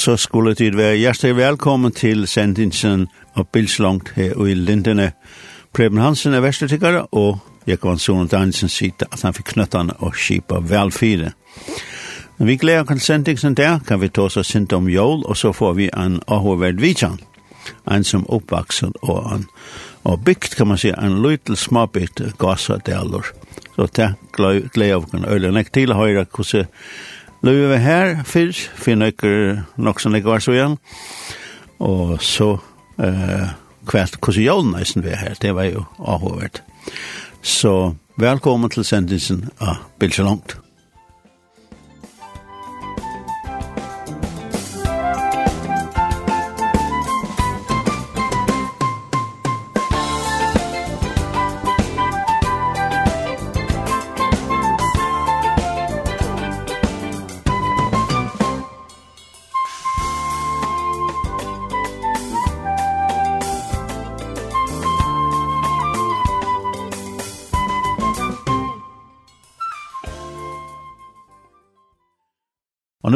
så skulle det være hjertelig velkommen til sendingen og bilslangt her i Lindene. Preben Hansen er vestetikkere, og jeg kan sånn at Hansen sitte at han fikk knøttene og skipa velfire. Vi gleder kan sendingen der, kan vi ta oss sint om jól, og så får vi en avhåverd vidtjan. En som oppvaksen og en og bygd, kan man si, en liten småbygd gassadeler. Så det gleder vi oss øyne. Jeg til høyre hvordan løyve her fyrr, finner ikke nok som ikke var så igjen. Og så eh, kvart hvordan jævn nesten vi her, det var jo avhåvert. Så velkommen til sendelsen av Bilsjø Langt.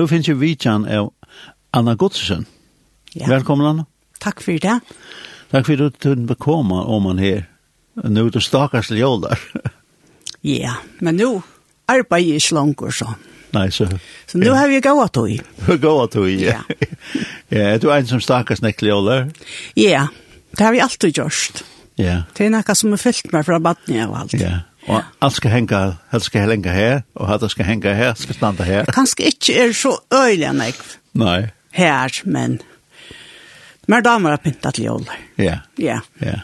nu finnes jo vidtjen av Anna Godsen. Ja. Velkommen, Anna. Takk for det. Takk for at du kunne komme om man her. Nå er du stakast til stakkars der. ja, men nå arbeider jeg ikke langt så. Nei, så... Så nå har vi gåa tog. Gåa tog, ja. Ja, er du en som stakast nek til nekkelig der? Ja, det har vi alltid gjort. Ja. Det er noe som er fyllt meg fra badene og alt. Ja. Og alt skal henge, helst skal henge her, og alt skal henge her, skal standa her. Kanskje ikke er så øyelig enn jeg. Nei. Her, men... mer damer har pyntet til jord. Ja. Ja. Ja.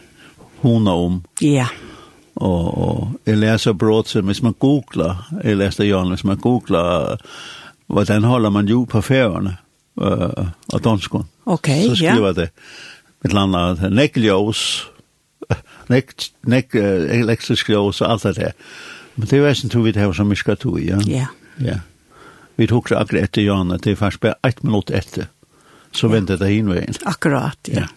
Hun er om. Ja. Og, og jeg leser brot som hvis man googler, jeg leste Jan, hvis man googler hvordan holder man jo på færgerne uh, av danskene. Ok, ja. Så skriver yeah. det et eller annet nekkeljøs, nek, nek uh, elektrisk ljós og alt det der. Men det er veisen tror vi det som vi skal to, ja? Ja. Ja. Vi tok det akkurat etter Jan, det er faktisk bare ett minutt etter. Så ja. ventet det hinveien. Akkurat, ja. ja.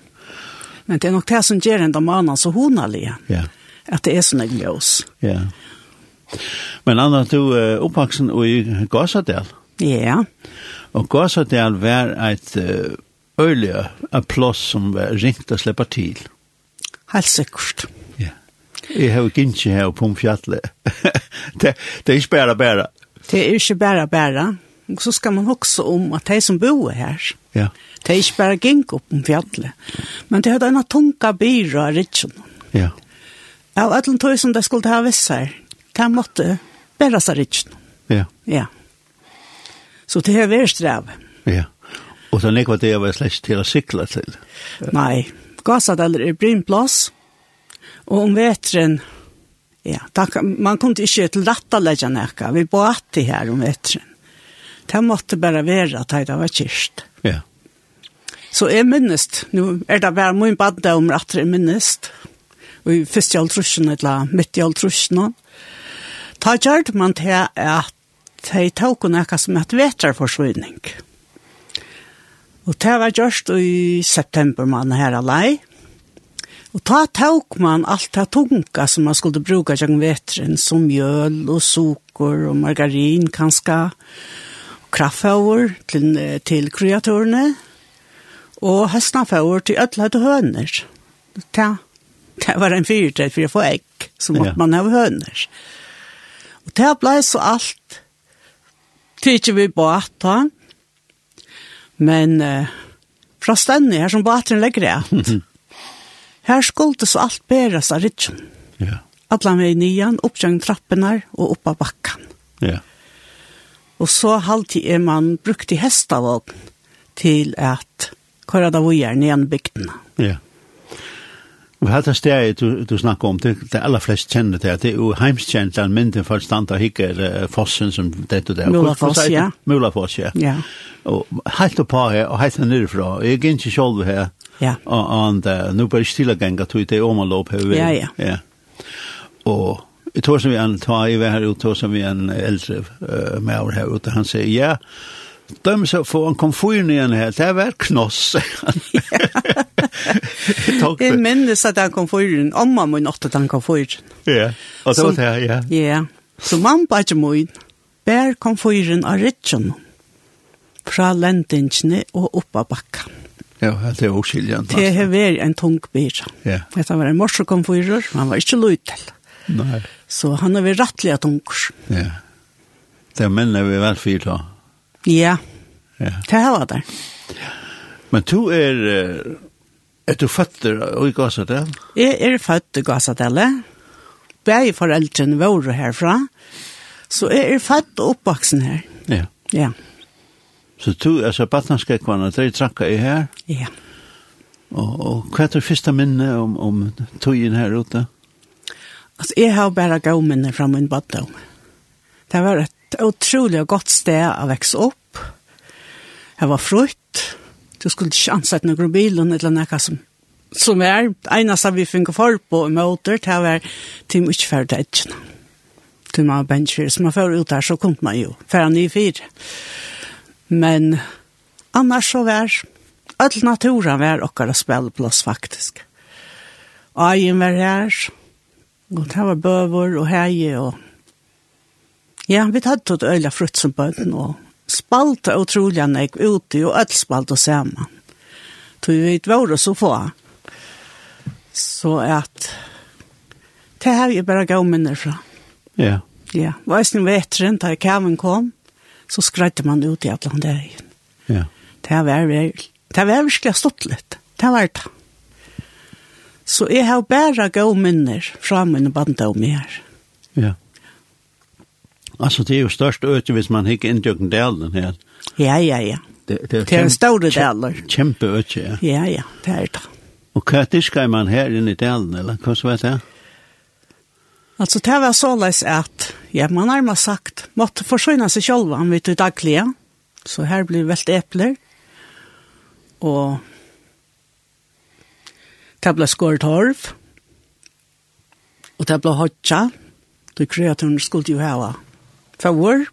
Men det er nok det som gjør en damanen så honalige, ja. At det er sånn en ljós. Ja. Men Anna, du er uh, oppvaksen i Gåsadel. Ja. Og Gåsadel var et uh, øyelig plass som var ringt å slippe til. Helt sikkert. Ja. Jeg har ikke ikke her på en fjallet. det, det er ikke bare bare. Det er ikke bare bare. Og så skal man også om at de som bor her, ja. det er ikke bare gikk opp om fjallet. Men det er denne tunga byra av Ritsjon. Ja. Av alle tog som de skulle ha visst her, de måtte bære seg Ritsjon. Ja. Ja. Så det er vært strev. Ja. Og så nekva det var slett til å sikla til. Nei, Gasadalur er brynplass, og om vetren, ja, takk, man kunne ikke til rett legge nekka, vi båt til her om vetren. Det måtte bare være at det var kyrst. Ja. Så jeg minnest, nå er det bare min badde om at jeg minnest, og i første altrusjen, eller midt i altrusjen, ta gjør man til at de tok noe som et veterforsvinning. Ja Og det var gjørst i september man her alai. Og ta tåk man alt det tunga som man skulle bruka gjennom vetren, som mjøl og sukker og margarin kanska, og kraftfauer til, til kreatorene, og høstnafavor til ødla høner. Det, det var en fyrtid for å få egg, så måtte ja. man ha høner. Og det ble så alt, tidsi vi båt da, Men eh, fra stedet her som bateren legger det, her skuldes alt bæres av rytjen. Ja. Alla med i nian, oppgjeng trappene og oppa bakken. Ja. Og så halvtid er man brukt i hestavågen til at køra det vi igjen i bygden. Ja. Yeah. Og hatt en steg du, du snakker om, det, det aller flest kjenner det, det er jo heimskjent den mynden for stand og hikker uh, fossen som det og det. Mulafoss, ja. Mulafoss, ja. ja. Og helt oppa her, og helt nyrfra, og jeg er ikke selv her, ja. og, og uh, nå bare stille ganger tog det om og lov her. Ja, ja. ja. Og jeg tror som vi en, ta i vei her ut, tror som vi en eldre uh, med over her ute, han sier, ja, de så får en komfyr fyren igjen her, det er vært knoss. Jeg minnes at han kom forrige, omma min åtte at han kom forrige. Ja, og så var det, ja. Ja, så mamma bare ikke min, bær kom forrige av Ritsjøn, fra lendingene og opp av bakken. Ja, det er oskiljant. Det har vært en tung byr. Ja. Dette var en morsekonfyrer, han var ikke løytel. Nei. Så han har vært rettelig tung. Ja. Det er mennene vi vel fyrt da. Ja. Ja. Det var det. Men du er... Uh Er du føtter i Gassadel? Jeg er født i Gassadel. Begge foreldrene var herfra. Så jeg er født og oppvaksen her. Ja. Ja. Så du, altså, Batnanskekvann, at jeg trakka i her? Ja. Og, og hva er det første minne om, om togjen her ute? Altså, jeg har bare gav minne fra min baddom. Det var et utrolig godt sted å vekse opp. Det var frukt du skulle ikke ansette noen bilen eller noe som som er, eneste vi finner for på måter, det var til mye ferdig etter. Til man bencher, så man får ut der, så kom man jo, for han i fire. Men annars så var, all naturen var okkar å spille plass faktisk. Eien var her, og det var bøver og heie, og ja, vi hadde tatt øyla frutt som bøtten, og spalta utroliga nek ute og öll spalta saman. Tog vi vet våre så få. Så at det har är bara gå minner fra. Ja. Ja, og jeg snu vetren, da kaven kom, så skrøyte man ut i Atlanterien. Ja. Det var virkelig, det var virkelig stått litt. Det var det. Så jeg har bara gå minner fra mine bandet om her. Ja. Alltså det är jo størst öte hvis man ikke in delen här. Ja, ja, ja. Det, det, det är en stor del. Kjempe öte, ja. Ja, ja, det er det. Och vad diskar man här inne i delen, eller vad så vet det? Alltså det var således att, ja, man har man sagt, måtte forsøyne seg själva, om vet til daglige. Så här blir vält epler. Och det blir skortorv. Och det ble hotcha. Det kreaturen skulle ju ha favor.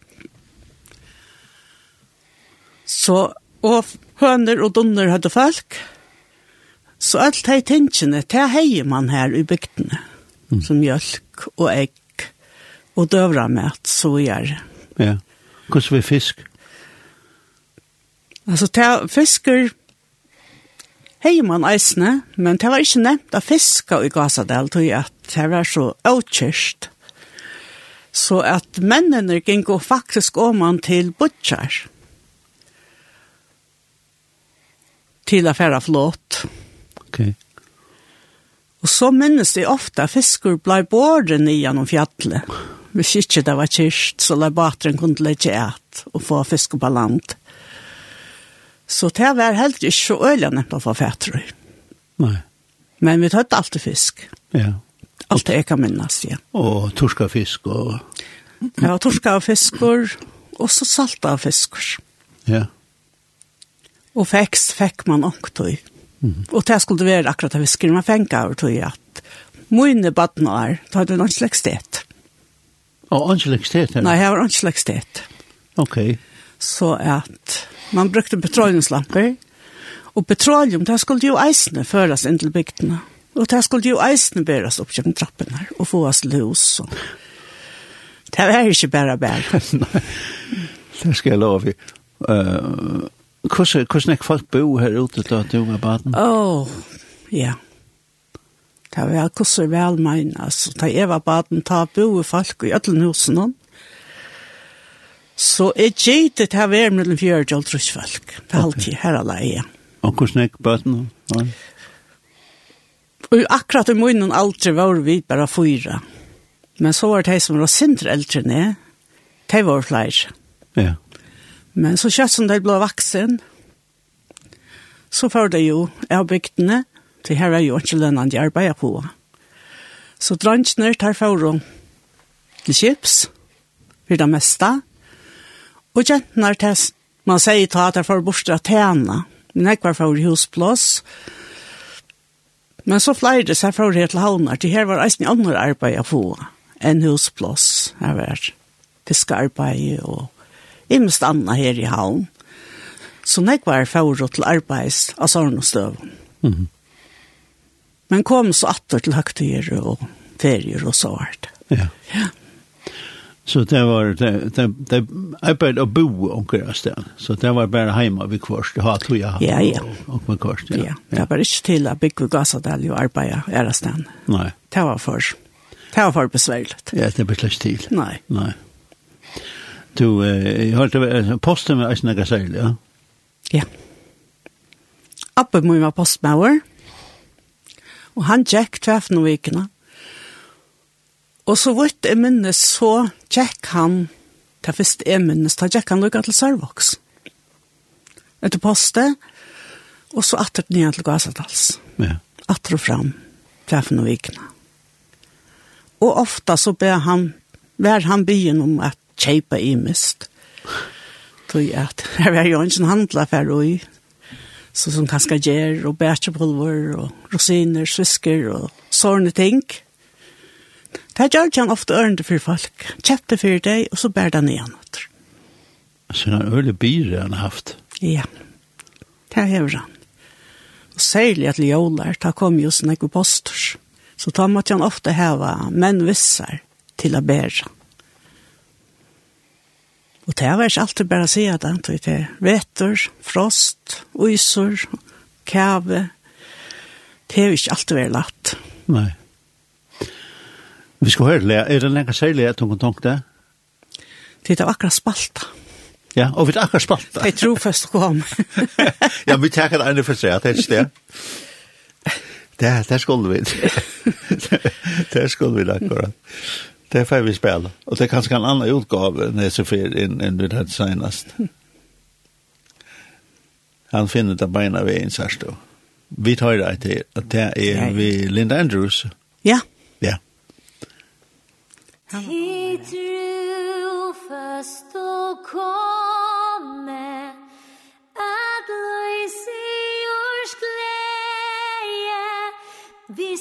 Så, og høner og donner hadde folk. Så alt de tingene, det heier man her i bygdene. Mm. Som mjölk og egg og døvra med så gjør. Ja, hvordan vi fisk? Altså, det fisker heier man eisene, men det var ikke nevnt å fiska i Gazadel, tog jeg at det var så avkjørst. Mm så at mennene gikk faktisk om han til butcher. Til affæra flott. Ok. Og så minnes de ofte at fisker ble i gjennom fjallet. Hvis ikke det var kyrst, så la bateren kunne legge et og få fisker på land. Så det var helt ikke så øyelig å få fætre. Nei. Men vi tøtte alltid fisk. Ja. Allt det jeg kan minnes, ja. Och torska fisk och... Ja, torska av fiskor och så salta av fiskor. Ja. Och fekst fekk man också i. Mm. Och det skulle vara akkurat av fiskor man fänka av tog at mine badnar, tar du någon slags det? Ja, någon slags det? Nej, jag har någon slags sted. Okej. Så att man brukte petroleumslampor. Och petroleum, det skulle ju eisne föras in till bygderna. Mm. Og det skulle jo eisen bæres opp gjennom trappen her, og få oss løs. Og... Det var ikke bare bare. det skal jeg love. Uh, hvordan, hvordan er folk bo her ute til at du var baden? Åh, oh, ja. Det var hvordan vel men, altså. Da jeg var baden, ta bo folk i alle nå. Så jeg gitt det her var mellom fjørt og fjørgjølt folk. Det er alltid her alene. Og hvordan er baden? Ja. Og akkurat i munnen aldri var vi bare fyra. Men så var det de som var sindre eldre ned, de var flere. Ja. Men så kjøtt som de ble vaksen, så får det jo av bygdene, til her er jo ikke lønnen de arbeider på. Så drangene tar for til kjips, for det meste, og jentene tar man sier til at jeg får bort til å tjene. Men jeg var for husplass, og Men så flere seg for her til havner, til her var eisen andre arbeid å få, enn husplås, her var fiskearbeid og imest annet her i havn. Så jeg var fra til arbeids av Sarnostøv. Mm -hmm. Men kom så atter til høgtider og ferier og så hvert. Ja. ja. Så det var det det det arbeid og bo onkel sted. Så det var bare heima vi kvarst. Det har tog jeg. Ja, ja. Og vi kvarst, ja. Ja, det var ikke til at bygge gassadal og arbeid er sted. Nei. Det var for, det var for besværligt. Ja, det ble ikke til. Nei. Nei. Du, eh jeg hørte posten med Øystein Gassel, ja? Ja. Appen må jo være postmauer. Og han gikk tveffen og vikene. Ja Og så vidt jeg minnes, så tjekk han, til først jeg minnes, da tjekk han lukket til Sørvoks. Etter postet, og så atter den igjen til Gasadals. Ja. Atter og fram, treffen og vikene. Og ofta så ber han, vær han byen om at kjeipa i mist. Tog at, her var jo ikke en handla for å så som kanskje gjer, og bætsjepulver, og rosiner, svisker, og sånne ting. Ja Hva gjør han ofte ørende for folk? Kjøpte for deg, og så bær den igjen. Så han øle byre han har haft? Ja, det har han. Og særlig at Ljolar, da kom jo sånne posters. Så da måtte han ofte heva menn visser til å bære. Og det var ikke alltid bare å si at det er vetter, frost, uiser, kæve. Det har ikke alltid vært lagt. Nei. Vi skal høre det. Er det lenge særlig at hun kan tanke det? Det er akkurat spalta. Ja, og vi er akkurat spalta. Jeg tror først å komme. ja, vi tar det ene først, ja, det er ikke det. Det, det skulle vi. det skulle vi akkurat. Det er før vi spiller. Og det er kanskje en annen utgave enn jeg ser for enn en hadde senest. Han finner det beina ved en sørstå. Vi tar det til at det er vi Linda Andrews. Ja, ja. Tid trofast og komme, at løs i glede, vi.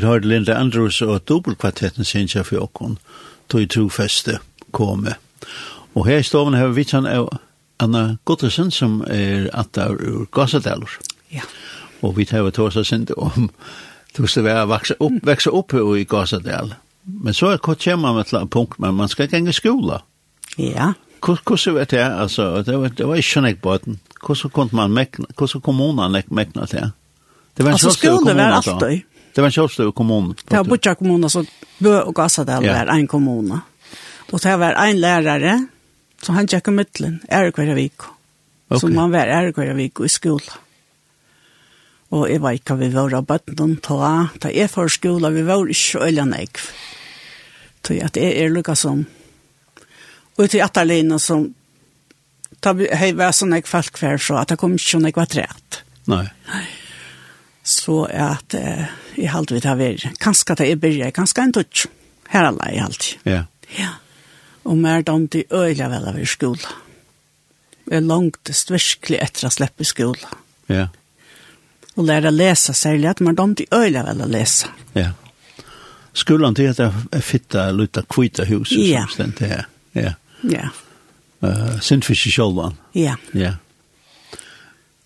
vi har Linda Andrews og dubbelkvartetten kjær for åkken, tog i trofeste kome. Og her i stoven har vi vitsan av Anna Gottesen som er atta ur Gassadalur. Ja. Og vi tar tåsa sindi om du skal være vokse opp, vokse opp i Gassadal. Men så er kort kjemma med et punkt, men man skal gange skola. Ja. Hvordan vet jeg, altså, det var, det var ikke nek båten. Hvordan kunne man mekna, hvordan kommunen mekna til? Det var en altså, skola var alltid. Det var en kjørsle kommun. Det var Butja kommun, altså Bø og Gassadal ja. var en kommun. Og det var en lærere, så han tjekket middelen, er hver vik. Okay. Så man var er hver vik i skolen. Og jeg vet ikke vi var av bøtten, da, da jeg for skolen, vi var ikke øyne jeg. Så at jeg er lukket som, og til Atalina som, da vi var sånn jeg falt hver, så at det kom ikke sånn jeg var trett. Nei. Nei så at eh, jeg halte vi tar vær. Kanskje at jeg begynner, kanskje en touch. Her er alle jeg halte. Ja. Ja. Og mer dem til øyla vel av i skolen. Jeg langtest virkelig etter å slippe skolen. Ja. Og lære å lese særlig at mer dem til øyla vel å lese. Ja. Skolen til at jeg fitta luta kvita hus. Ja. som stendt her. Ja. Ja. Uh, Sintfisk i Kjolvan. Ja. Ja.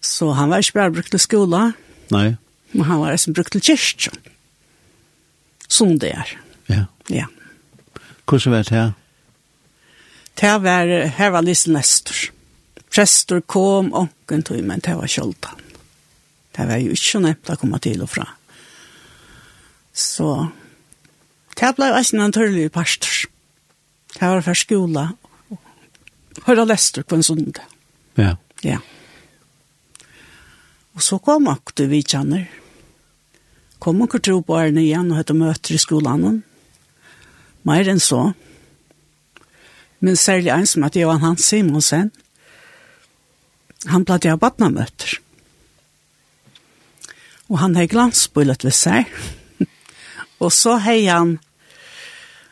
Så han var ikke bare brukt til skolen. Nei. Men han var eisen brukt til kyrkjen. Som det er. Ja. Ja. Hvordan var det her? Det var, her var Lise Nestor. Prester kom, onken tog, men det var kjoltan. Det var jo ikke nødt å komme til og fra. Så det ble eisen en tørlig pastor. Det var fra skola. Høyre Lester på en sundag. Ja. Ja. Og så kom akkurat vi kjenner. Ja kom hun tro på Arne igjen og hette møter i skolen. Mer enn så. Men særlig en som heter Johan Hans Simonsen, han ble til badnamøter. Og han har glansbullet ved seg. og så har han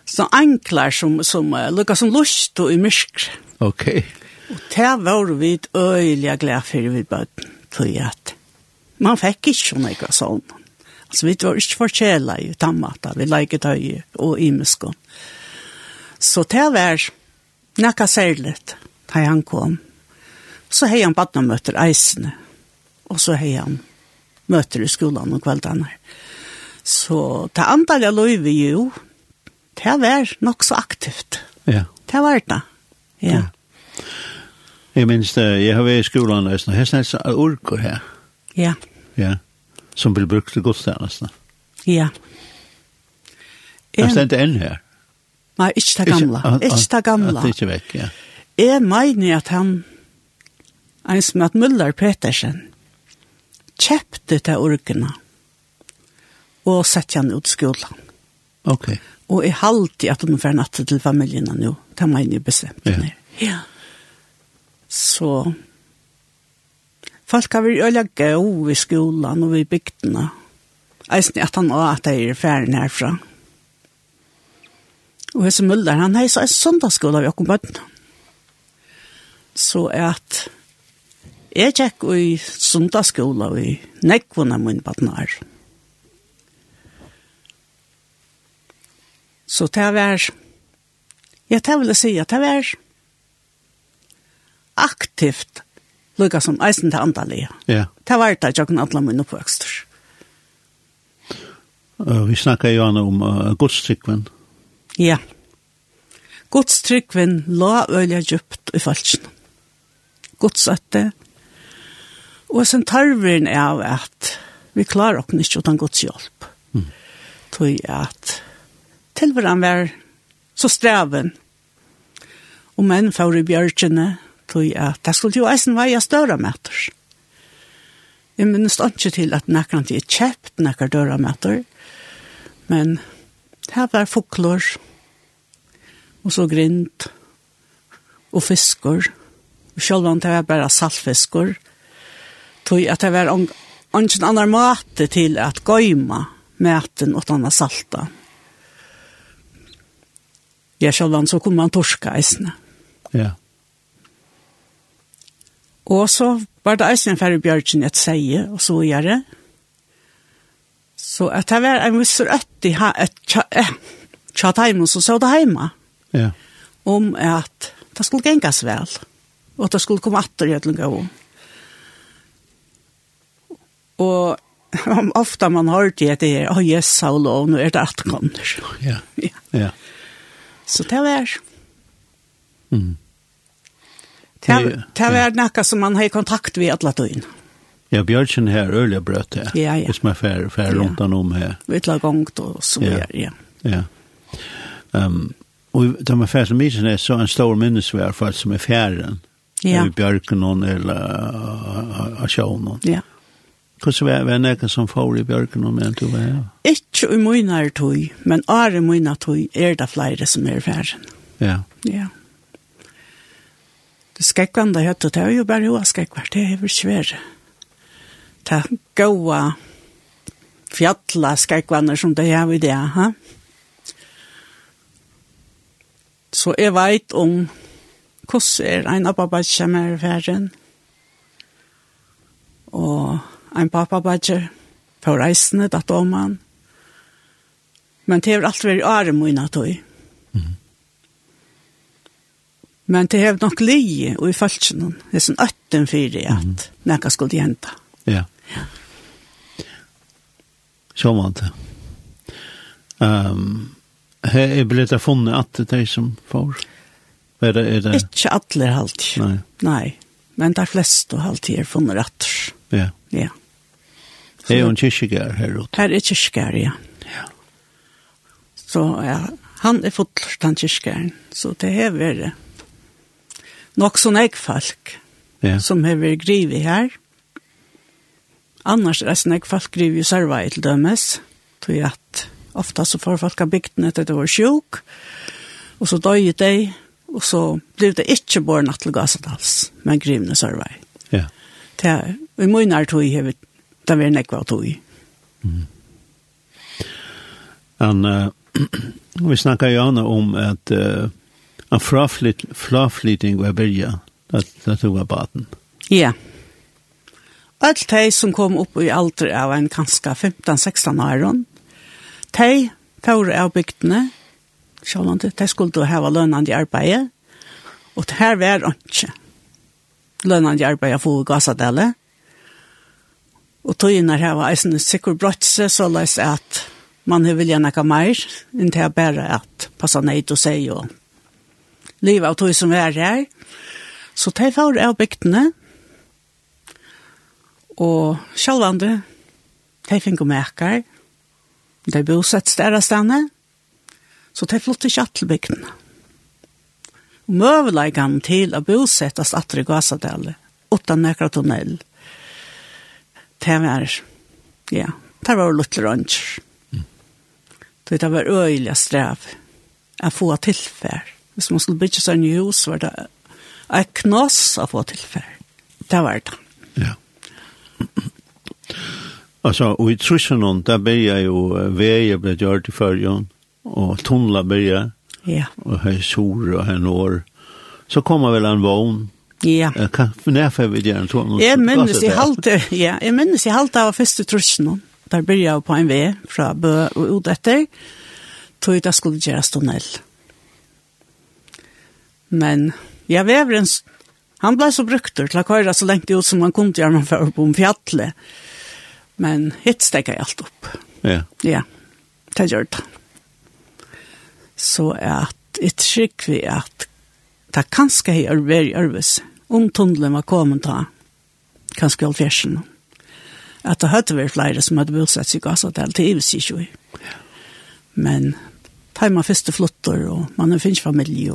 så anklar som, som uh, lukket som lust og i myrk. Ok. Og det var vi et øyelig glede for vi bøten, tror jeg at man fikk ikke noe sånn. Så vi var ikke forkjela i tammata, vi leiket høy og i imeskån. Så det var nekka særlig, da han kom. Så hei han badna møter eisene, og så hei han møter i skolan og kveldene. Så det andal jeg lov vi jo, det var nok så aktivt. Ja. Det var det, ja. Jeg minns det, jeg har vært i skolan, og jeg har snakket urkur her. Ja. Ja som blir brukt til gudstjenestene. Ja. Det er ikke enn her. Nei, ikke det gamle. Ikke det gamle. Det er ikke vekk, ja. Jeg mener at han, en som heter Müller Petersen, kjøpte til orkene og sette han ut skolen. Ok. Og jeg halte at hun får natt til familien nå. Det mener jeg bestemt. Ja. ja. Så Folk har vært øyla gøy i skolen og i bygdene. Eisen at han også at jeg er ferdig herfra. Og Hesse Mulder, han heisa en søndagsskola vi okkur bøtten. Så at jeg gikk i søndagsskola i nekvunna min badnar. Så det var, ja, det vil jeg si at det var aktivt lukka som eisen til andalige. Ja. Det var det jeg kunne alle mine oppvøkster. Uh, vi snakka jo om uh, godstrykven. Ja. Godstrykven la øyla djupt i falsken. Godsøtte. Og sen tarveren er av at vi klarer oss ikke utan godshjelp. Mm. Tog at tilværen var så streven. Og menn får i bjørkene, tog at det skulle jo eisen veie større møter. Jeg minnes ikke til at nekker ikke er kjøpt nekker døra møter, men her var fokler, og så grint, og fisker, og selv om det var bare saltfisker, tog at det var en annen måte til at gøyma møten og denne salta. Ja, selv om så kunne man torska eisene. Ja. Og så var det eisen for Bjørgen et seie, og så gjør det. Så at det var en viss rødt i et tjatt hjemme, så så det hjemme. Ja. Om at det skulle gengas vel, og at det skulle komme atter i et lunga om. Og ofta man har det at det er, å yes, Saul, og nå er det atkomner. Ja, ja. ja. Så det var. Mm. Det var noe som man har i kontakt med alle tøyen. Ja, Bjørkjen her, øyelig brøt det. Ja, ja. Hvis man fær, fær rundt han om her. Vi la gongt og så ja. ja. Ja. Um, og da man fær som isen er så en stor minnesvær for som er fjæren. Ja. I Bjørken eller Asjån. Ja. Hvordan var det noen som får i Bjørken og men du var her? Ikke i mine tøy, men are mine tøy er det flere som er fjæren. Ja. Ja. Det skrekkvande høtt, og det er jo bare hoa skrekkvart, det er vel svære. Det er gåa fjalla skrekkvande som det er i det, ha? Så jeg veit om hvordan er en av pappa kommer i ferien, og en pappa bare på reisene, datt om han. Men det er alt vært i året mine. Men det har nok li og i falskjen, det er sånn øtten fyrir at mm nekka skulle gjenta. Ja. ja. Så var det. Um, her er blitt det funnet at det er som får? Er det, er det... Ikke alle halt. Nei. Nei. Men de fleste halt er funnet at. Ja. Ja. Så, er jo en kyrkjegær her ute? Her er kyrkjegær, ja. Ja. Så ja, han er fotler, den kyrkjegæren. Så det er vært nok sånn jeg folk ja. som har vært grivet her. Annars er det sånn jeg folk grivet i Sarvei til dømes, tror jeg at ofta så får folk av bygden etter det var sjuk, og så døg de, og så blir det ikke bare natt til Gassadals, men grivende Sarvei. Ja. Det er, og i munnen er tog jeg, det er nekva tog. Mm. Men uh, vi snakker jo om at uh, en fraflyt, fraflytning var byrja, da tog var baden. Ja. Alt de som kom opp i alder av en kanska 15-16 år. de tog av bygdene, sjålande, de skulle hava lønande arbeid, og det her var ikke lønnande arbeid for gassadele, og togene her var eisen sikker brøtse, så løs at man har vilja nekka enn til å bare at passa neid og seg og liv av tog som er her. Så de får av bygdene, og sjalvande, de finner merker, de bosett større stedene, så de flytter ikke til bygdene. Og møvelegene til å bosettes atter i Gasadale, utan nekra tunnel. Det var, ja, det var litt ranger. Det var øyelig strev, å få tilfær. Hvis man skulle bygge seg en hus, var det en knoss å få tilfell. Det var det. Ja. Altså, og i Trusjanon, der ble jeg jo, veier ble gjort i førjen, og tunnla ble jeg, ja. og her sår og her når. Så kommer vel en vogn, Ja. Kan nærfær vi gjerne tog noe. Jeg minnes i halte, ja, jeg minnes i halte av første trusjonen. Der blir jeg på en vei fra Bø og ut etter, tog jeg da skulle gjøre tunnel. Mm Men ja, väver en... Han ble så brukter til å køre så länge ut som man kunde göra man för på en fjallet. Men hit stekker jeg allt upp. Ja. Ja, det gjør det. Så att ett trykker vi att det kanske är veldig ærvis. Om tunnelen var kommet da, kanske all fjersen. Att det hadde vært flere som hadde bosatt seg i Gazatel til Ives i Tjoj. Men tar man första flottor och man har finns familj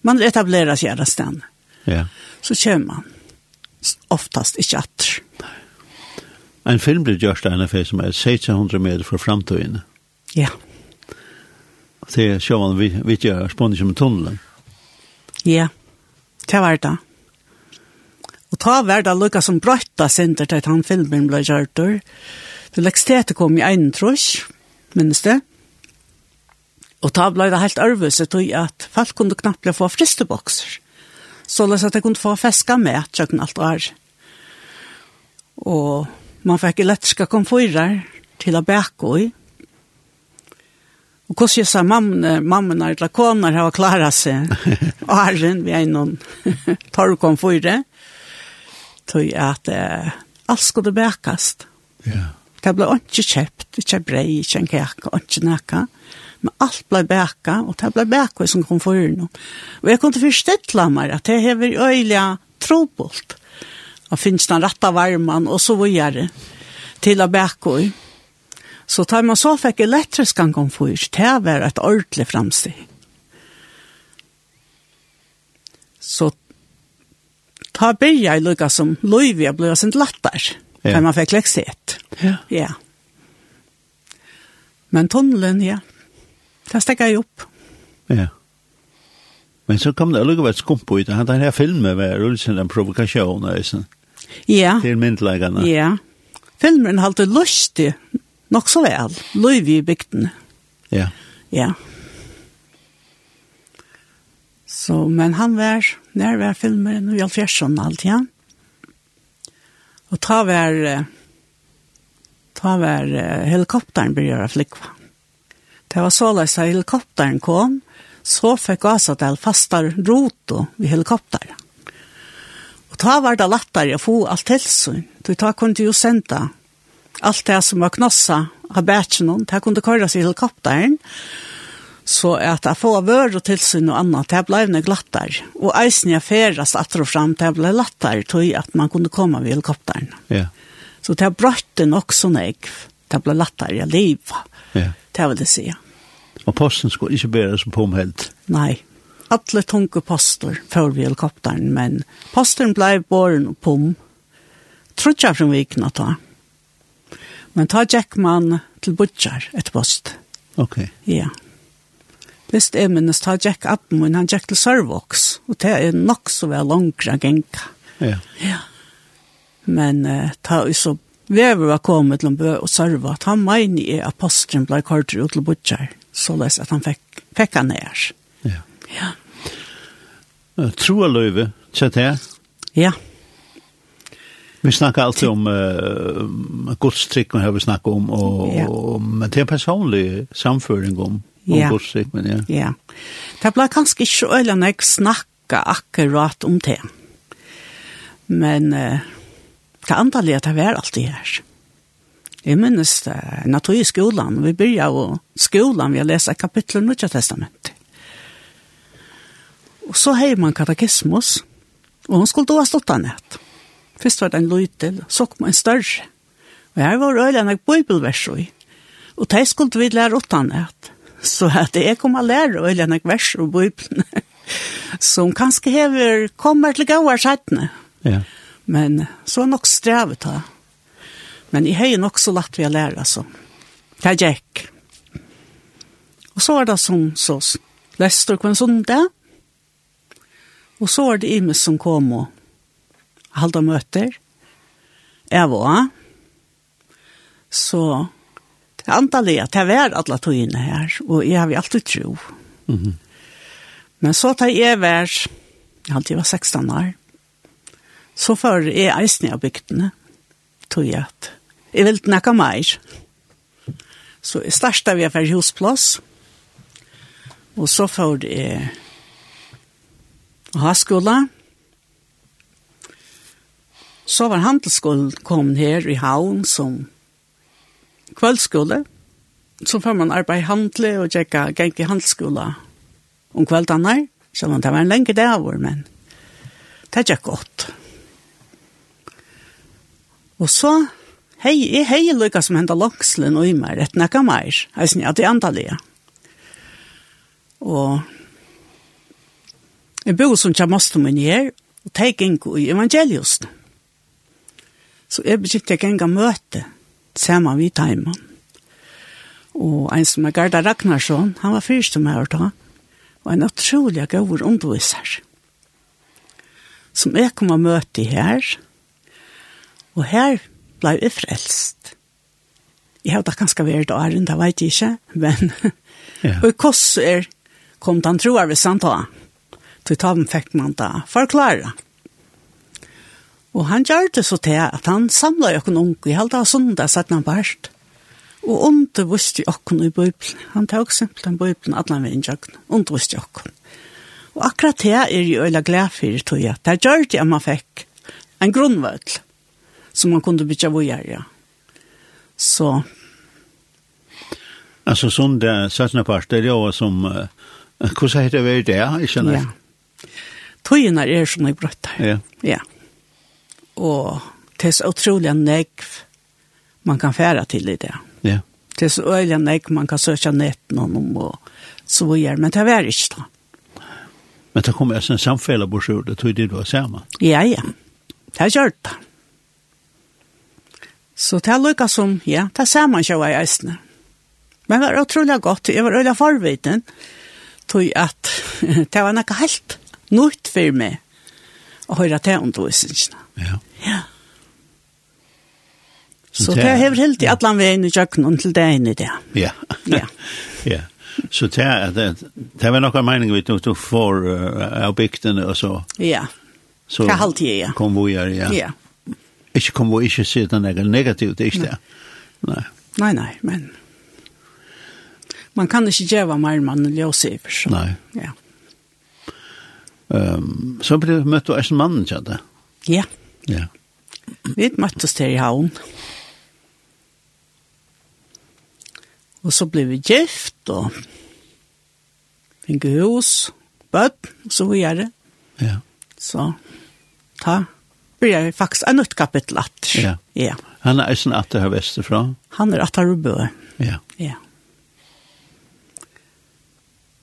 Man etablerar sig där stan. Ja. Så kör man oftast i att. En film blir gjort en affär som är 600 meter för framtiden. Ja. Det ser man vi vi gör spånning som tunneln. Ja. Det var det. Og ta var det lukka som brøtta sinter til at han filmen ble gjørt. Det lekstetet kom i en trus, minnes det? Og da ble det helt ærvise til at folk kunne knapt få fristebokser. Så løs at jeg kunne få feska med tjøkken alt år. Og man fikk elektriske komfyrer til å bæke i. Og hvordan jeg sa mamma, mamma eller koner har klaret seg. Og herren, vi er noen torrkomfyrer. Tog at eh, alt skulle bækast. Ja. Yeah. Det ble ikke kjøpt, ikke brei, ikke en kjøk, ikke nækka. Ja Men alt ble bæka, og det ble bæka som kom for henne. Og jeg kunne forstille meg at det hever øyelig trobult. Og finnes den rette varmen, og så videre til å bæka i. Så tar man så fikk elektrisk gang kom for henne, det var et ordentlig fremsteg. Så ta byrja i lukka som løyvi jeg blei sin lattar, ja. Yeah. man fikk leksighet. Ja. Ja. Men tunnelen, ja. Det stekker jeg opp. Ja. Men så kom det allikevel skump ut. Han den her filmen med rullsen en provokasjon, eisen. Ja. Til myndleggene. Ja. Filmen halte lustig nok så vel. Løyv i bygden. Ja. Ja. Så, men han var, når var filmen, og Jalf Gjersson alt, ja. Og ta var, ta var helikopteren blir gjøre flikva. Det var såleis at helikopteren kom, så fikk Asadel fastar roto ved helikopteren. Og ta var det lettere å få alt helsyn, så ta kunne jo sende alt det som var knossa av bætsjen, ta kunne køres i helikopteren, så at jeg får vør og tilsyn og annet, det ble nok glattere. Og eisen jeg ferast atter og fram, det ble lettere til at man kunne komme ved helikopteren. Ja. Så det brøtte nok sånn jeg, det ble lettere å leve. Ja det vil jeg si. Og posten skulle ikke bære som påmhelt? Nei. Alle tunge poster før vi helikopteren, men posten ble båren og pom. jeg fra vikene ta. Men ta gikk man til Butcher et post. Ok. Ja. Vist er minnes ta gikk appen, men han gikk til Sørvoks, og det er nok så vel langere genka. Ja. Ja. Men uh, ta så vever var kommet til en bø og sørve at han meini er apostelen ble kortere ut til butcher, så les at han fikk, fikk han ned. Ja. ja. Troa løyve, kjett det? Ja. Vi snakker alltid om uh, godstrykk, har vi snakket om, og, ja. og, men det er personlig samføring om, om ja. godstrykk, men ja. Ja. Det ble kanskje ikke øyne jeg snakket akkurat om det. Men... Uh, det antallet at det var alltid her. Jeg minnes det, når jeg tog i skolen, vi byrja av skolan, vi har lest kapitlet Nødja Testamentet. Og så har man katekismus, og hun skulle da ha stått av nett. Først var det en løytel, så kom en større. Og her var øyne en bibelvers i. Og det skulle vi lære ått nett. Så at jeg kom og lære øyne en vers i bibelen, som kanskje hever kommer til gauar sættene. Ja. Men så er nok strevet da. Men jeg har nok så lagt vi å lære, altså. Det gikk. Og så var det sånn, så lester på en sånn det. Og så er det Imes som kom og halda møter. Jeg var. Så det antallet at jeg var alle togene her, og jeg har vi alltid tro. Mm -hmm. Men så tar jeg var, jeg var 16 år, så før er eisen av bygdene, tog jeg at jeg vil nækka meir. Så jeg startet vi for husplass, og så før jeg ha skola. Så var handelsskolen kom her i havn som kvällsskola. Så får man arbeid i handle og tjekka geng i handelsskola om kveldene. Så man, det var en lenge dag, men det gikk godt. Og så, hei, jeg hei lykka som henda langslen og i meg, rett nekka meir, heisen jeg til antallet. Og jeg bor som kjamastum min her, og teik inko i evangeliosten. Så jeg begynte jeg enga møte, sammen vi taiman. Og en som er Garda Ragnarsson, han var fyrst som jeg hørte, og en utrolig gaur underviser. Som jeg kom og møte her, og Og her blei jeg frelst. Jeg har da ganske vært åren, det vet jeg ikke, men ja. og i kosser kom den troer ved samtalen. Til taven fikk man da forklare. Og han gjør det så til at han samlet jokken unge, i halvdag av sundag satt han bært. Og undervist jokken i Bibelen. Han tok simpelthen Bibelen, alle han var innjøkken, undervist jokken. Og akkurat det er jo øyla glad for, tror jeg. Det gjør det at man fikk en grunnvødel. Mm som man kunde bytja vojar, ja. Så. Alltså sån där satsna är ja, som, uh, hur säger det väl det, jag känner? Ja. Tøyene er som jeg brøttar. Ja. ja. Og det er så utrolig negv man kan fære til i det. Ja. Det er så øyelig negv man kan søke netten om og så videre. Men det er ikke det. Men det kommer en samfella borsjord, det tog det du har sammen. Ja, ja. Det er gjort det. Så det er lykka som, ja, det ser man ikke i eisene. Men det var utrolig godt, jeg var øyla forviten, tog at det var nekka helt nøyt for meg å høyra til undervisningene. Ja. Ja. Så det har helt i allan veien i kjøkkenen til det ene det. Ja. Ja. Ja. Så det er det det var nokon mening vi tog for av bygden og så. Ja. Så. Det har alltid ja. Kom vi ja. Ja. Ikke kommer og ikke se det noe negativt, det er ikke det. Nei. Nei, nei, men... Man kan ikke gjøre mer man løser i person. Nei. Ja. Um, så ble du møtt av en mann, ikke det? Ja. Ja. Vi møttes til i havn. Og så ble vi gift, og fikk hus, bøtt, og så gjør det. Ja. Så, ta blir börjar faktisk en nytt kapittel at. Ja. ja. Han er sen at det här västerifrån. Han er är att Arubö. Ja. Ja.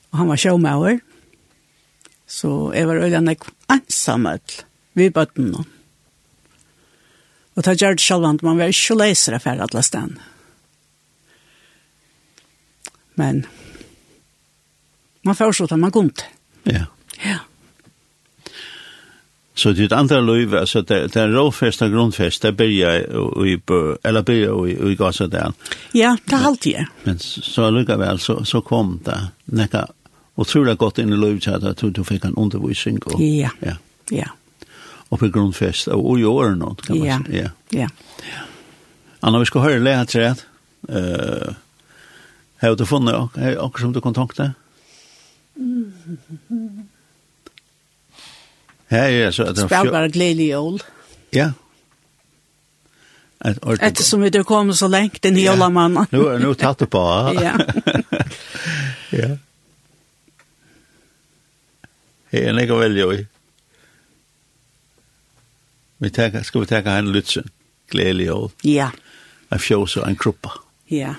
Og han var showmauer. Så jeg var öljande ensamöl vid bötten. Och det selv självant, man var inte läsare for alle stedene. Men man får så at man går inte. Ja. Ja. Så det är ett andra liv, det, det er råfest og grunnfest, det blir jeg i, bø, eller blir jeg i, i Gazadan. Ja, det er alltid. jeg. Men så lyckas väl så, så kom det näka otroligt gott inn i livet att du, du fikk en undervisning. Og, ja, ja. ja. Og på grunnfest, og och i år nå, kan man ja. si. Ja, ja. Anna, vi skal høre läget till det. Uh, har du funnit något som du kontaktade? Mm. Ja, ja, så att det var glädje jul. Ja. Ett ordentligt. Ett som det kom så länge den hela mannen. Nu nu tatt på. Ja. ja. Hej, en går väl ju. Vi tar ska vi ta en lutsen. Glädje jul. Ja. Av fjós och en kruppa. Ja.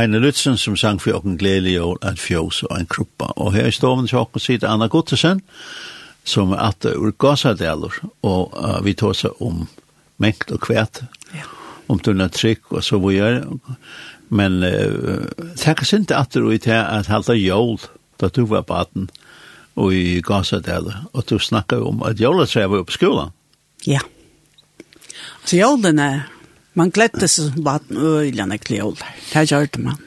Heine Lutzen som sang for åken gledelig jord, en fjås og en kruppa. Og her i stoven til åken sitter Anna Gottesen, som er at ur gassadeler, og uh, vi tar seg om mengt og kvæt, ja. om tunna trykk og så hvor gjør. Men uh, takk oss ikke at du til at halte jord, da du var baden, og i gassadeler, og du snakker om at jordet var på skolen. Ja. Så jorden Man gledde seg som vatten øyene kljoler. Det gjør man.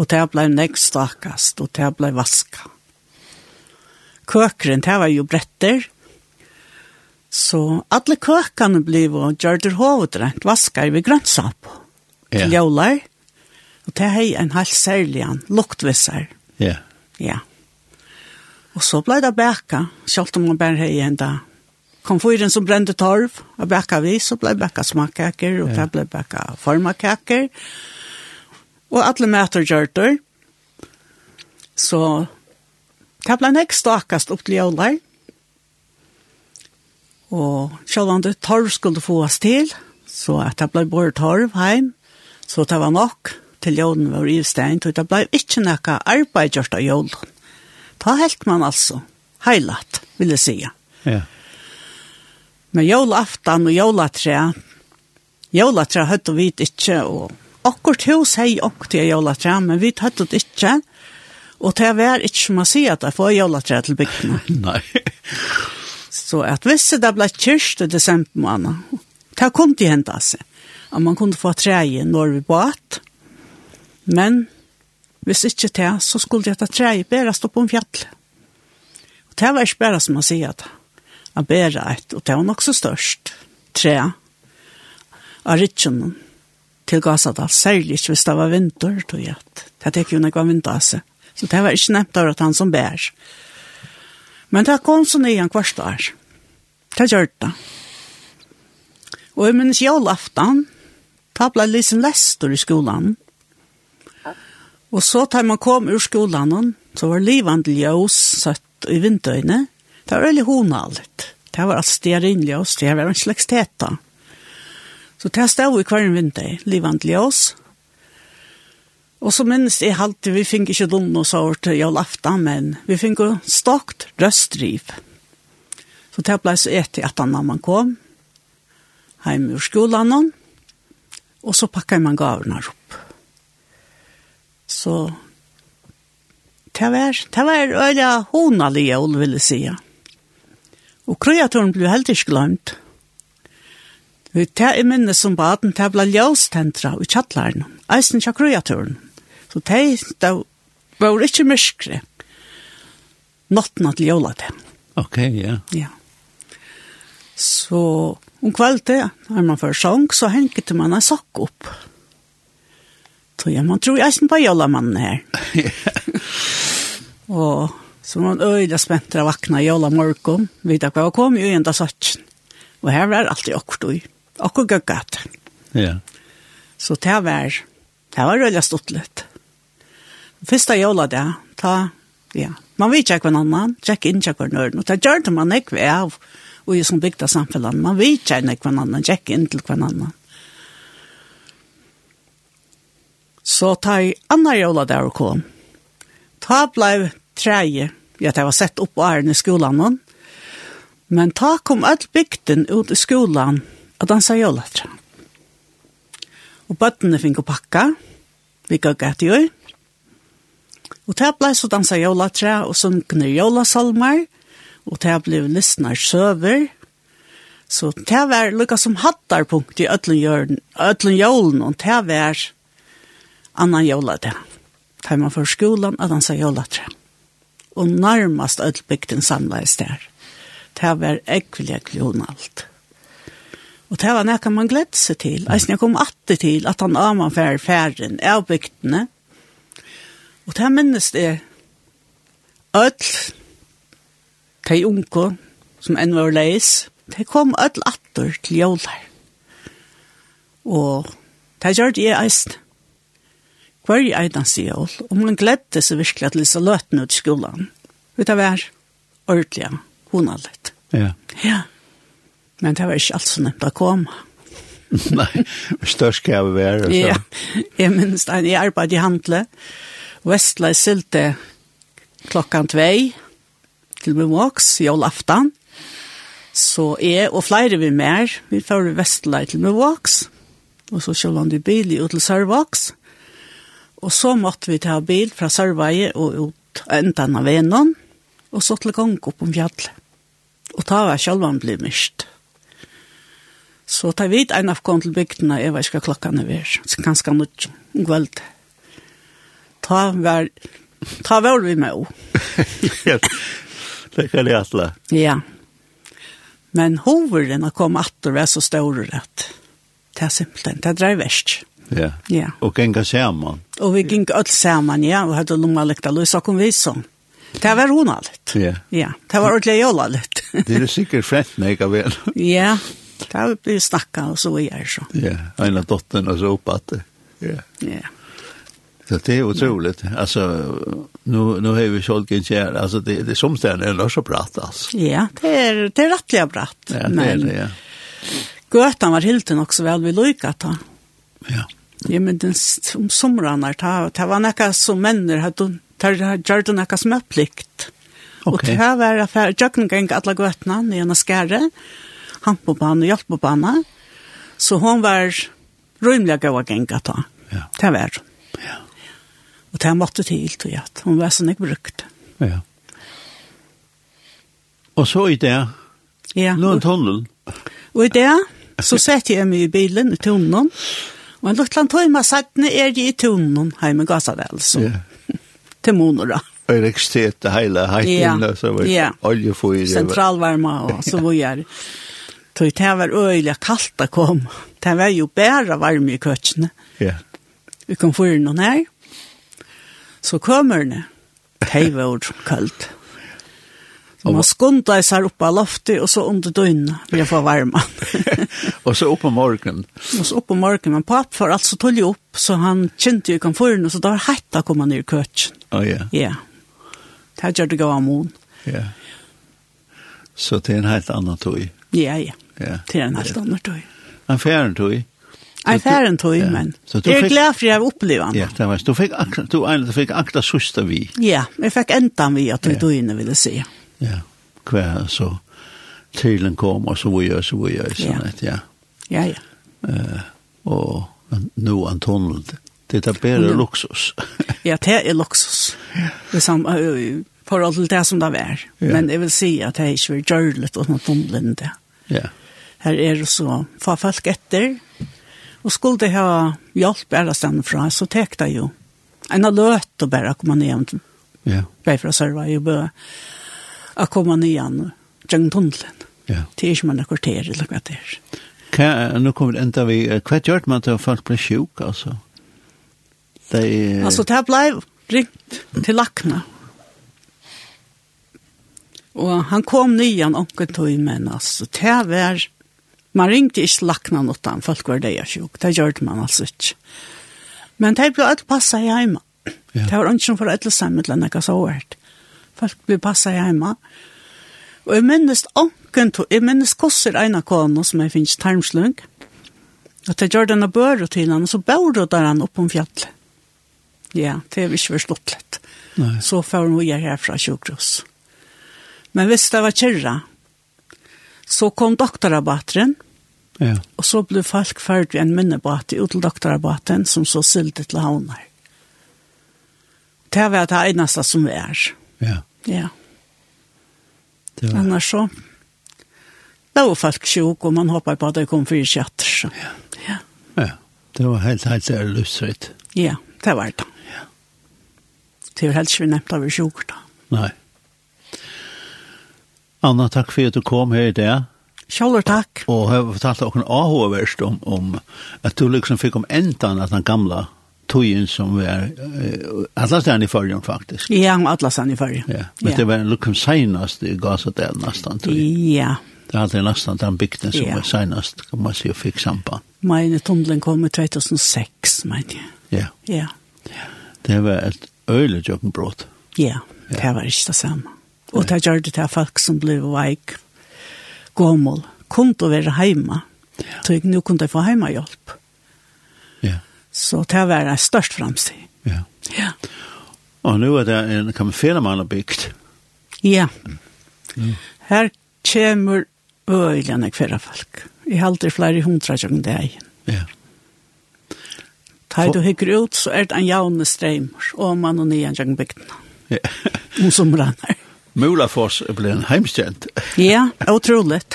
Og det ble nekk stakast, og det ble vaska. Køkeren, det var jo bretter. Så alle køkene ble og gjør det hovedrent, vasker vi grønnsap. på. Ja. Og det er en halv særlig an, luktvisser. Ja. Ja. Og så ble det bæka, selv om man bare har en dag komfyren som brände torv och bäcka vi så blev bäcka smakkaker och det blev bäcka formakaker. Och alla mäter gjörter. Så det blev näst stakast upp till jordlar. Och självande torv skulle få oss till. Så att det blev bara torv hem. Så det var nok till jorden var i stein. Så det blev inte några av jorden. Ta helt man alltså. Heilat, vill jag säga. Ja. Men jólaftan og jólatræ, jólatræ høttu vi ikkje, og akkurat hos hei okkur til jólatræ, men vi høttu det ikkje, og det var ikkje som å si at jeg får jólatræ til bygdene. Nei. Så at hvis det ble kyrst i desember måned, det kunne de hente seg, at man kunne få træ når vi båt, men hvis ikkje det, så skulle det ta træ bærast opp om fjall. Og det var ikke bare som å si at det av bæra et, og det var nok så størst, tre av ritsjonen til Gasadal, særlig ikke hvis det var vinter, tog jeg at det tek jo var vinter av seg. Så det var ikke nevnt av at han som bær. Men det kom så nyan kvart år. Det gjør det. Og jeg minnes jølaftan, da ble Lisen Lester i skolan. Og så tar man kom ur skolan, så var livande ljøs, satt i vindøyne, Det var veldig honallet. Det var alt stearinljøs, det var en slags teta. Så det stod i hver vinter, livant ljøs. Og så minnes jeg alltid, vi fikk ikke lunn og sår til jølafta, men vi fikk jo stakt røstdriv. Så det ble så etter at han man kom, hjemme ur skolen, og så pakket man gavene opp. Så det var, det var øyne honalige, vil jeg si. Ja Og kreaturen ble heldig ikke glemt. Vi tar i minne som baden, det ble ljøstentra i kjattlaren, eisen til kreaturen. Så det, det var ikke mørkere. Natten til jøla til. Ok, ja. Yeah. Ja. Så om kveldet, når man får sang, så hengte man en sokk opp. Så ja, man tror jeg eisen på jølamannen her. Og Så man øyde spent til å vakna i alle morgen, vidt hva kom jo enda satsen. Og her var alltid akkurat du, akkurat gøggat. Ja. Så det var, det var øyla stått litt. Fyrsta jævla det, ta, ja, man vet ikke hver annan, tjekk inn tjekk hver nøren, og det gjør det man ikke ved av, og i som bygda samfunnet, man vet ikke hver annan, tjekk inn til hver annan. Så ta i andre jævla der og kom, ta blei treje, ja, det var sett opp åren i skolan nå. Men ta kom all bygden ut i skolan og dansa jolatra. Og bøttene fikk å pakka, vi gikk etter jo. Og det ble så dansa jolatra og sunkne jolasalmer, og det ble listnar søver. Så det var lukka som hattarpunkt i ødlen jolen, og det var annan jolatra. Det man for skolan og dansa jolatra og nærmast öll bygden samleis der. Det var ekkelig klonalt. Og det var nekka man gledde seg til. Eisen jeg kom atter til at han aman fær færen av bygdene. Og det minnes det öll de unge som enn var leis, de kom öll atter til jólær. Og det gjør det jeg eisen hver i einan sjål, og hun gledde seg virkelig at Lisa løtene ut i skolan. Vet du hver? Ordelig, hun har litt. Ja. Ja. Men det var ikke alt så nevnt å komme. Nei, størst skal jeg være. Så. Ja, jeg minns det. Jeg arbeidde i handle. Vestla i Sylte klokkan tvei til min våks, jolaftan. Så jeg og flere vi mer, vi får Vestla til min våks. Og så kjølvann du bil i Utel Sørvåks. Og så måtte vi ta bil fra Sørveie og ut enden av Venon, og så til gang opp om fjallet. Og ta var sjalvan bli mist. Så ta vid en av kom til bygdene, jeg vet ikke klokka er vær, så ganske nødt, om kveld. Ta var, ta var vi med Ja, det kan jeg atle. Ja. Men hoveren kom at det var så stor at det er simpelthen, det er dreivest. Ja Ja. ja. Og genga saman. Og vi gikk alt saman, ja, og hadde lunga lekta løs, så kom vi sånn. Det var hon allt. Ja. Ja, det var ordentligt jag allt. det är säkert fett när jag väl. ja, det har blivit snacka och så är det så. Ja, ena dottern och så upp att det. Ja. Ja. Så det är otroligt. Alltså, nu, nu har vi sålt en kär. Alltså, det, det är som är eller så bra. alltså. Ja, det är, det är rättliga bratt. Ja, det men... är det, ja. Götan var hilden också väl vid lyckat. Ja. Ja. Ja, men den om somrarna ta ta var några som männer hade tar gjorde några smörplikt. Okej. Och här var affär jag kan alla götna i en skäre. Han på banan och hjälp på banan. Så hon var rymliga gå och gänga ta. Ja. Det var. Ja. Och det måtte till tror jag. Hon var sån jag brukt. Ja. Och så i det. Ja. Nu en tunnel. Och i det så sätter jag mig i bilen i tunneln. Og en luttland tøyma sattne er de i tunnen heim i Gassadel, så. Yeah. til monora. Elektrisitet, heile, heitene, ja. så var ja. oljefyr. Sentralvarma og så var jeg. Så det var øyelig kaldt å komme. Det var jo bare varme i køttene. Ja. Vi kom for noen her. Så kommer det. Det var kaldt. Og man skundar seg opp av loftet, og så under døgnet vil jeg få varme. og så opp om morgenen. Og så opp om morgenen. Men papp var altså tullig opp, så han kjente jo komforten, så da var hett å komme ned i køtjen. Å oh, ja. Yeah. Ja. Det gjør det gav amon. Ja. Så det er en helt annan tøy. Ja, ja. ja. Det er en helt annen tøy. En fjern tøy. En fjern tøy, ja. men så du jeg er glad for jeg har opplevd han. Ja, det var, du fikk akta, du, du fikk akta søster vi. Ja, jeg fikk enda vi at vi ja. døgnet jeg si. Ja. Ja, hver så telen kom og så videre, så videre, sånn at, ja. Ja, ja. Uh, og nå en tunnel, det er bare luksus. ja, det er luksus. Det er samme, forhold til det som det er. Ja. Men jeg vil si at det er ikke vil gjøre litt og noe tunnelen det. Ja. Her er det så, få folk etter, og skulle det ha hjelp bare stedet fra, så tek det jo. En har løt å bare komme ned, ja. bare for å serve i bø å komme nyan gjennom tunnelen. Ja. Det er ikke man akkorter eller hva det er. Hva, nu kommer det enda vi, hva gjør man til at folk blir sjuk, altså? Det er... Altså, det ble ringt til lakna. Og han kom nyan onken tog, men altså, det var... Man ringte ikke lakna noe, folk var det sjuk. Det gjør man altså ikke. Men det ble alt passa hjemme. Ja. Det var ikke som for alle sammen, eller noe så vært folk blir passa hjemme. Og jeg minnes onken, jeg minnes kosser ena kona som jeg finnes tarmslung, Og jeg gjør denne børet til henne, så børet der han oppe om fjallet. Ja, det er ikke forstått litt. Nei. Så får hun gjøre herfra sjukros. Men hvis det var kjærre, så kom doktorabateren, Ja. Og så ble folk ferdig en minnebåt ut til doktorabaten som så sylte til havner. Det var det eneste som var. Er. Ja. Ja. Det var... Annars så, det var folk sjuk, og man hoppade på at det kom fyra kjatter. Så. Ja. ja. Ja, det var helt, helt ærløsret. Ja, det var det. Ja. Det var helt ikke vi nevnte av sjuk da. Nei. Anna, takk for at du kom her i dag. Kjallur takk. Og jeg har fortalt dere en AH-verst om, om at du liksom fikk om endan av den gamla tøyen som var uh, Atlastan i förrjun faktisk. Ja, Atlastan i förrjun. Ja, men ja. det var en lukum senast i Gazatel nästan. Ja. Det hade nästan den bygden som ja. var senast kan man se och fick samband. Meine tunnelen kom i 2006, menar jeg. Ja. Ja. Det var ett ölejökenbrott. Ja, det var ikke det samme. Och det gjør det til folk som ble veik, gommel, kunde vara hemma. Ja. Så nu kunne jag få hjemmehjelp. Ja. Så det var en størst framstid. Ja. Ja. Og nu er det en kamfelemann og bygd. Ja. Mm. Her kommer øyene kvære folk. Jeg halter flere hundra tjøkken deg. Ja. Ta du hikker ut, så er det en javne streimer, og man og nye tjøkken bygden. Ja. Og som rannar. Mulafoss ble en heimstjent. ja, utroligt.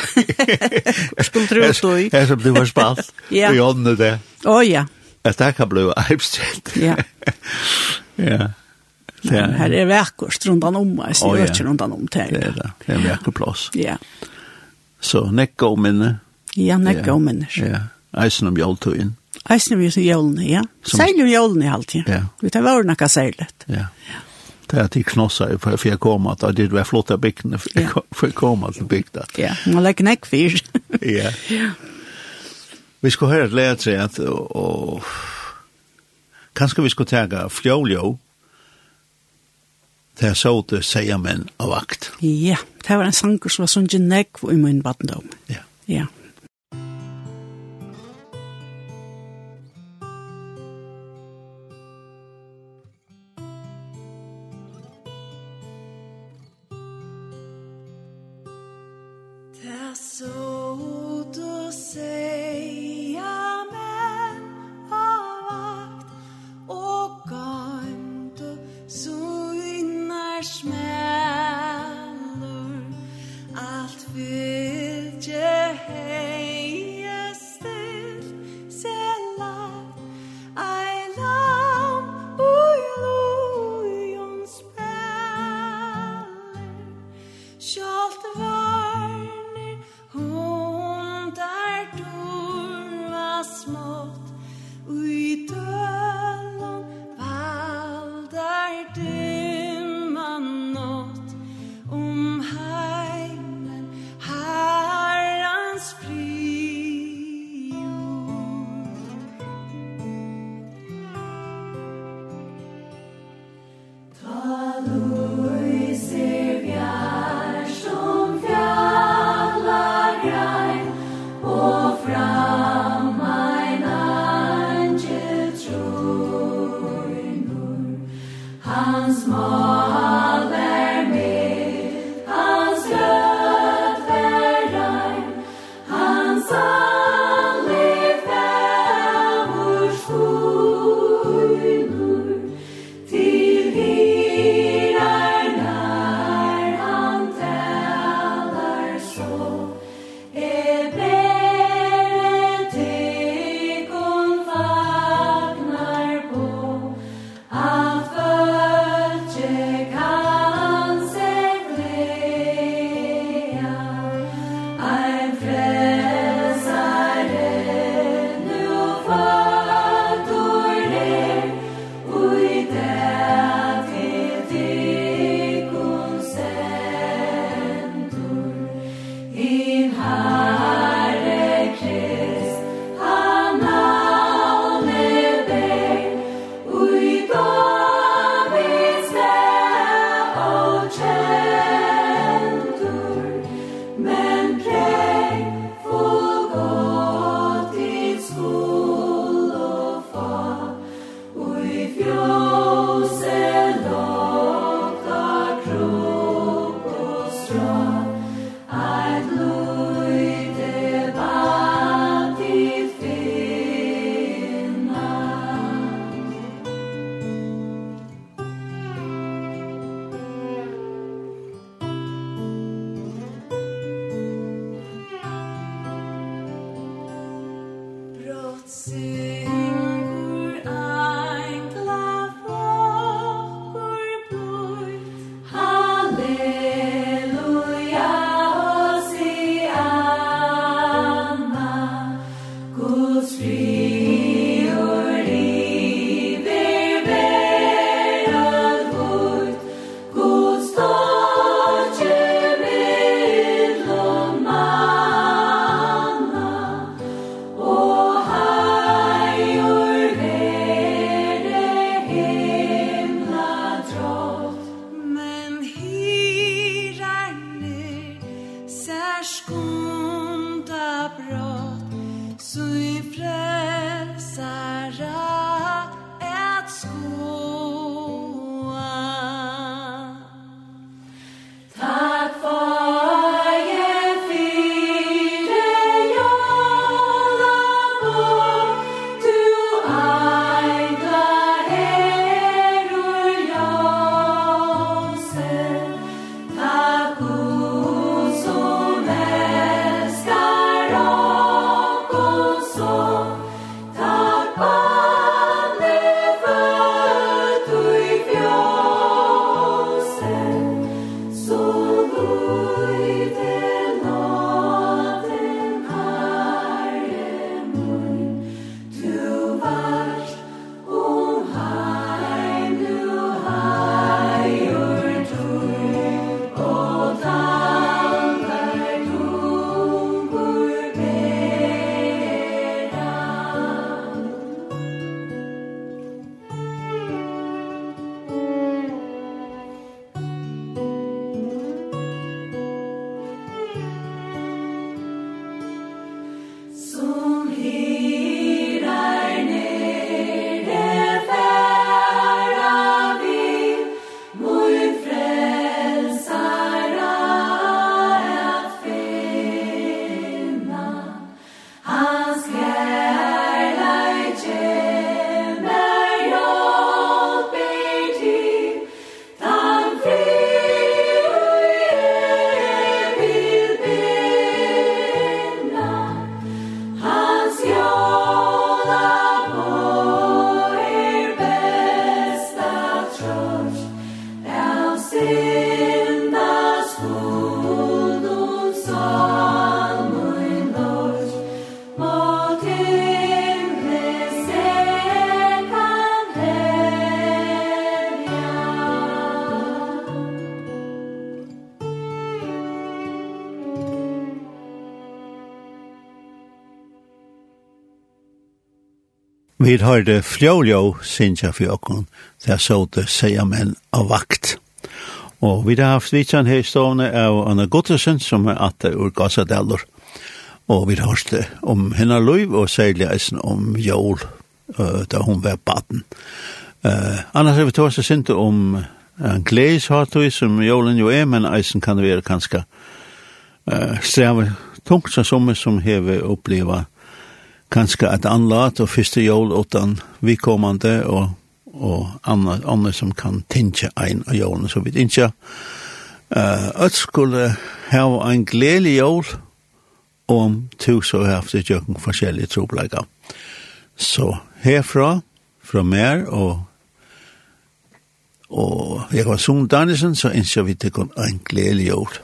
Skulle tro det. Jeg som du var spalt. ja. Og i ånden det. Å oh, ja. At det kan bli eibstjent. Ja. ja. Ja. Her er vekkert rundt han om, jeg sier ikke rundt han om til. Det er det, det er vekkert plass. Ja. Så nekka om minne. Ja, nekka om minne. Ja, eisen om joltøyen. Eisen om joltøyen, ja. Seil om joltøyen i alltid. Ja. Vi tar vare nekka seilet. Ja. ja det att knossa for för jag kom at det var flotta bygden for jeg kom att bygda. Ja, man legger nekk fyr. Ja. Vi skulle høre et lære at, og kanskje vi skulle tega fjoljo, det er så det sier menn av vakt. Ja, det var en sanger som var sånn genegg i min vattendom. Ja. Ja. Det er så Vi har det fljóljó, synes jeg for åkken, der så det sier menn av vakt. Og vi har haft vitsan her i stående av Anna Gottesen, som er atter ur Gazadellor. Og vi har hørt om henne liv, og særlig eisen om Jol, uh, da hun var baden. Uh, annars har vi tåst oss ikke om en gleis som Jolen jo er, men eisen kan være kanskje uh, streve tungt som som, som hever oppleva kanskje et anlat og første jol utan vi kommande og og andre, andre som kan tinge ein av jorden, så vidt ikke. Uh, at skulle ha en gledelig jord, om to så har haft et jøkken forskjellige trobleger. Så herfra, fra mer, og og jeg var Sund Danielsen, så innskjer vi til en gledelig jord.